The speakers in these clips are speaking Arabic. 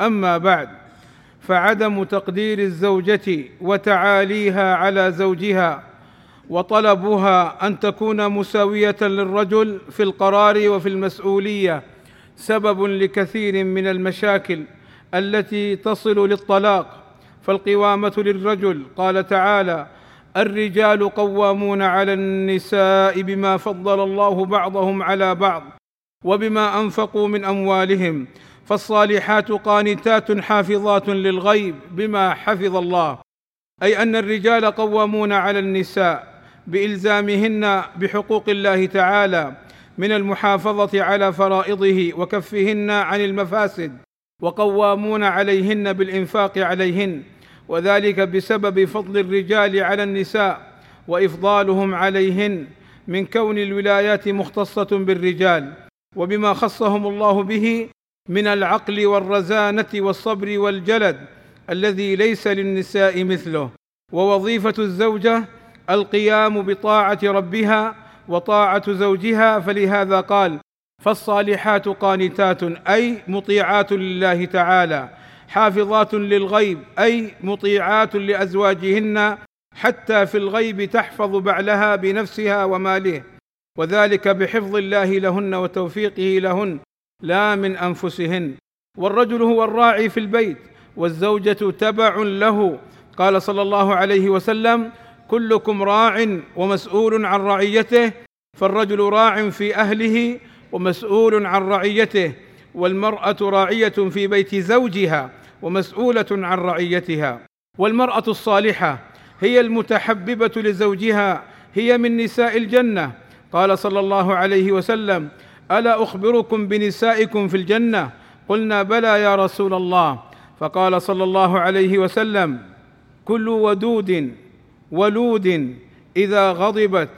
أما بعد فعدم تقدير الزوجة وتعاليها على زوجها وطلبها أن تكون مساوية للرجل في القرار وفي المسؤولية سبب لكثير من المشاكل التي تصل للطلاق. فالقوامة للرجل قال تعالى الرجال قوامون على النساء بما فضل الله بعضهم على بعض وبما أنفقوا من أموالهم. فالصالحات قانتات حافظات للغيب بما حفظ الله. أي أن الرجال قوامون على النساء بإلزامهن بحقوق الله تعالى من المحافظة على فرائضه وكفهن عن المفاسد وقوامون عليهن بالإنفاق عليهن وذلك بسبب فضل الرجال على النساء وإفضالهم عليهن من كون الولايات مختصة بالرجال وبما خصهم الله به من العقل والرزانة والصبر والجلد الذي ليس للنساء مثله. ووظيفة الزوجة القيام بطاعة ربها وطاعة زوجها فلهذا قال فالصالحات قانتات أي مطيعات لله تعالى حافظات للغيب أي مطيعات لأزواجهن حتى في الغيب تحفظ بعلها بنفسها وماله. وذلك بحفظ الله لهن وتوفيقه لهن. لا من أنفسهن. والرجل هو الراعي في البيت والزوجة تبع له. قال صلى الله عليه وسلم كلكم راع ومسؤول عن رعيته فالرجل راع في أهله ومسؤول عن رعيته والمرأة راعية في بيت زوجها ومسؤولة عن رعيتها. والمرأة الصالحة هي المتحببة لزوجها هي من نساء الجنة. قال صلى الله عليه وسلم ألا أخبركم بنسائكم في الجنة؟ قلنا بلى يا رسول الله. فقال صلى الله عليه وسلم كل ودود ولود إذا غضبت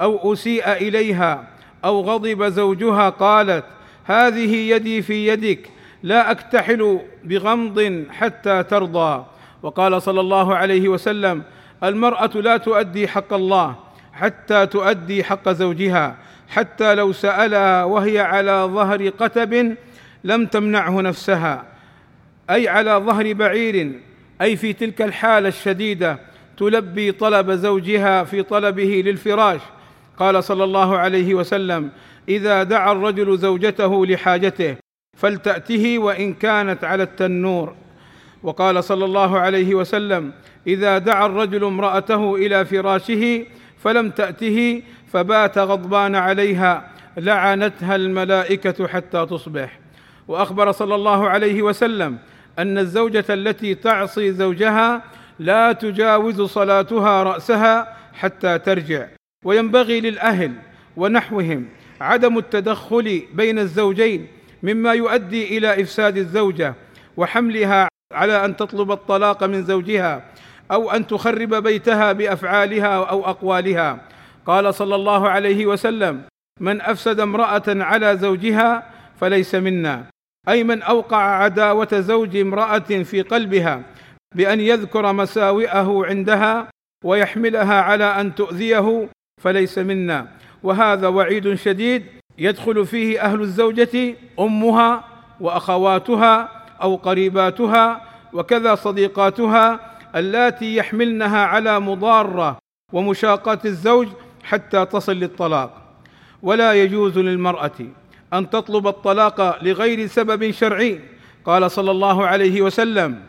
أو أسيء إليها أو غضب زوجها قالت هذه يدي في يدك لا أكتحل بغمض حتى ترضى. وقال صلى الله عليه وسلم المرأة لا تؤدي حق الله حتى تؤدي حق زوجها. حتى لو سألها وهي على ظهر قتب لم تمنعه نفسها. أي على ظهر بعير أي في تلك الحالة الشديدة تلبي طلب زوجها في طلبه للفراش. قال صلى الله عليه وسلم إذا دعا الرجل زوجته لحاجته فلتأته وإن كانت على التنور. وقال صلى الله عليه وسلم إذا دعا الرجل امرأته إلى فراشه فلم تأته فبات غضبان عليها لعنتها الملائكة حتى تصبح. وأخبر صلى الله عليه وسلم أن الزوجة التي تعصي زوجها لا تجاوز صلاتها رأسها حتى ترجع. وينبغي للأهل ونحوهم عدم التدخل بين الزوجين مما يؤدي إلى إفساد الزوجة وحملها على أن تطلب الطلاق من زوجها أو أن تخرب بيتها بأفعالها أو أقوالها. قال صلى الله عليه وسلم من أفسد امرأة على زوجها فليس منا. أي من أوقع عداوة زوج امرأة في قلبها بأن يذكر مساوئه عندها ويحملها على أن تؤذيه فليس منا. وهذا وعيد شديد يدخل فيه أهل الزوجة أمها وأخواتها أو قريباتها وكذا صديقاتها اللاتي يحملنها على مضارة ومشاقه الزوج حتى تصل للطلاق. ولا يجوز للمرأة أن تطلب الطلاق لغير سبب شرعي. قال صلى الله عليه وسلم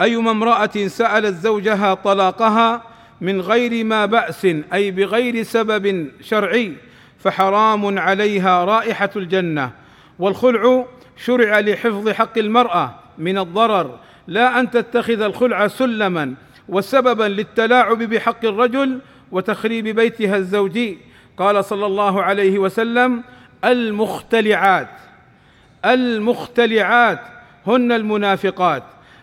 أيما امرأة سألت زوجها طلاقها من غير ما بأس أي بغير سبب شرعي فحرام عليها رائحة الجنة. والخلع شرع لحفظ حق المرأة من الضرر لا أن تتخذ الخلع سلما وسببا للتلاعب بحق الرجل وتخريب بيتها الزوجي. قال صلى الله عليه وسلم المختلعات المختلعات هن المنافقات.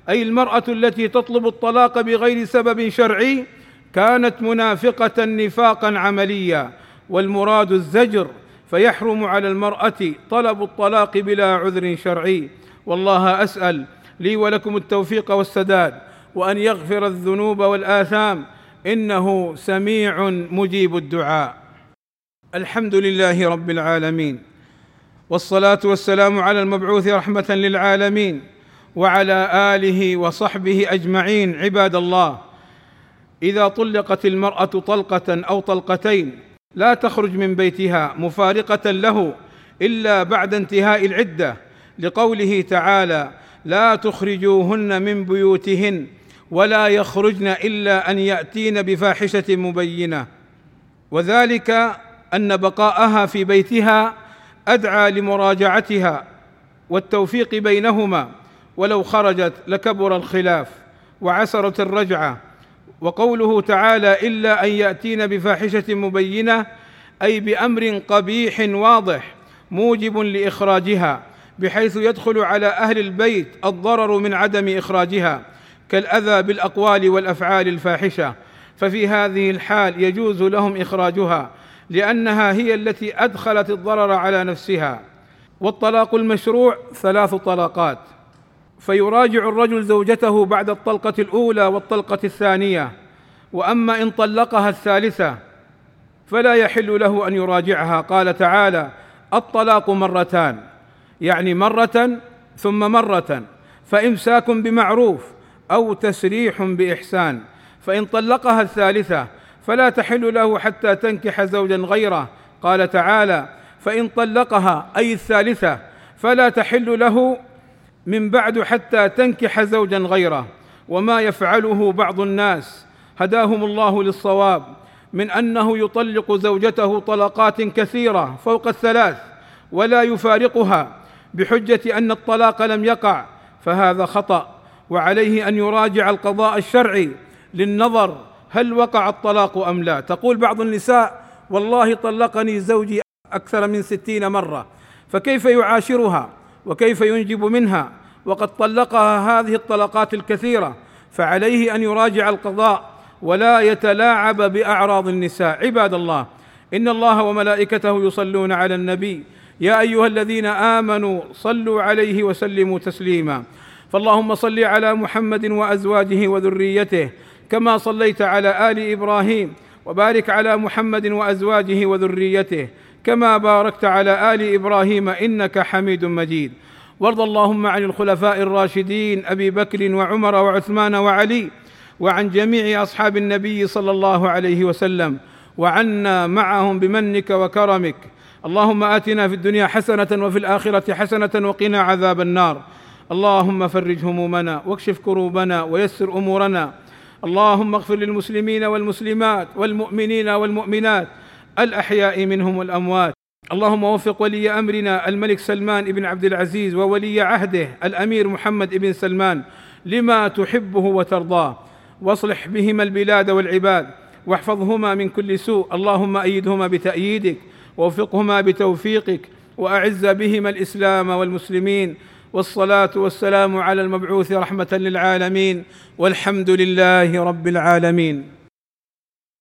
أي المرأة التي تطلب الطلاق بغير سبب شرعي كانت منافقة نفاقا عمليا. والمراد الزجر فيحرم على المرأة طلب الطلاق بلا عذر شرعي. والله أسأل لي ولكم التوفيق والسداد وأن يغفر الذنوب والآثام إنه سميع مجيب الدعاء. الحمد لله رب العالمين. والصلاة والسلام على المبعوث رحمة للعالمين وعلى آله وصحبه أجمعين عباد الله. إذا طلقت المرأة طلقة أو طلقتين لا تخرج من بيتها مفارقة له إلا بعد انتهاء العدة. لقوله تعالى لا تخرجوهن من بيوتهن ولا يخرجن إلا أن يأتين بفاحشة مبينة. وذلك أن بقاءها في بيتها أدعى لمراجعتها والتوفيق بينهما. ولو خرجت لكبر الخلاف وعسرت الرجعة. وقوله تعالى إلا أن يأتين بفاحشة مبينة أي بأمر قبيح واضح موجب لإخراجها بحيث يدخل على أهل البيت الضرر من عدم إخراجها. كالأذى بالأقوال والأفعال الفاحشة. ففي هذه الحال يجوز لهم إخراجها لأنها هي التي أدخلت الضرر على نفسها. والطلاق المشروع ثلاث طلقات فيراجع الرجل زوجته بعد الطلقة الأولى والطلقة الثانية. وأما إن طلقها الثالثة فلا يحل له أن يراجعها. قال تعالى الطلاق مرتان يعني مرة ثم مرة. فإمساك بمعروف أو تسريح بإحسان فإن طلقها الثالثة فلا تحل له حتى تنكح زوجا غيره. قال تعالى فإن طلقها أي الثالثة فلا تحل له من بعد حتى تنكح زوجا غيره. وما يفعله بعض الناس هداهم الله للصواب من أنه يطلق زوجته طلقات كثيرة فوق الثلاث ولا يفارقها بحجة أن الطلاق لم يقع فهذا خطأ. وعليه أن يراجع القضاء الشرعي للنظر هل وقع الطلاق أم لا. تقول بعض النساء والله طلقني زوجي أكثر من ستين مرة فكيف يعاشرها وكيف ينجب منها؟ وقد طلقها هذه الطلقات الكثيرة فعليه أن يراجع القضاء ولا يتلاعب بأعراض النساء. عباد الله إن الله وملائكته يصلون على النبي يا أيها الذين آمنوا صلوا عليه وسلموا تسليما. فاللهم صل على محمد وأزواجه وذريته كما صليت على آل إبراهيم وبارك على محمد وأزواجه وذريته كما باركت على آل إبراهيم إنك حميد مجيد. وارض اللهم عن الخلفاء الراشدين أبي بكر وعمر وعثمان وعلي وعن جميع أصحاب النبي صلى الله عليه وسلم وعنا معهم بمنك وكرمك. اللهم آتنا في الدنيا حسنة وفي الآخرة حسنة وقنا عذاب النار. اللهم فرج همومنا واكشف كروبنا ويسر أمورنا. اللهم اغفر للمسلمين والمسلمات والمؤمنين والمؤمنات الأحياء منهم والأموات. اللهم وفق ولي أمرنا الملك سلمان بن عبد العزيز وولي عهده الأمير محمد بن سلمان لما تحبه وترضاه. وأصلح بهما البلاد والعباد واحفظهما من كل سوء. اللهم أيدهما بتأييدك ووفقهما بتوفيقك وأعز بهما الإسلام والمسلمين. والصلاة والسلام على المبعوث رحمة للعالمين والحمد لله رب العالمين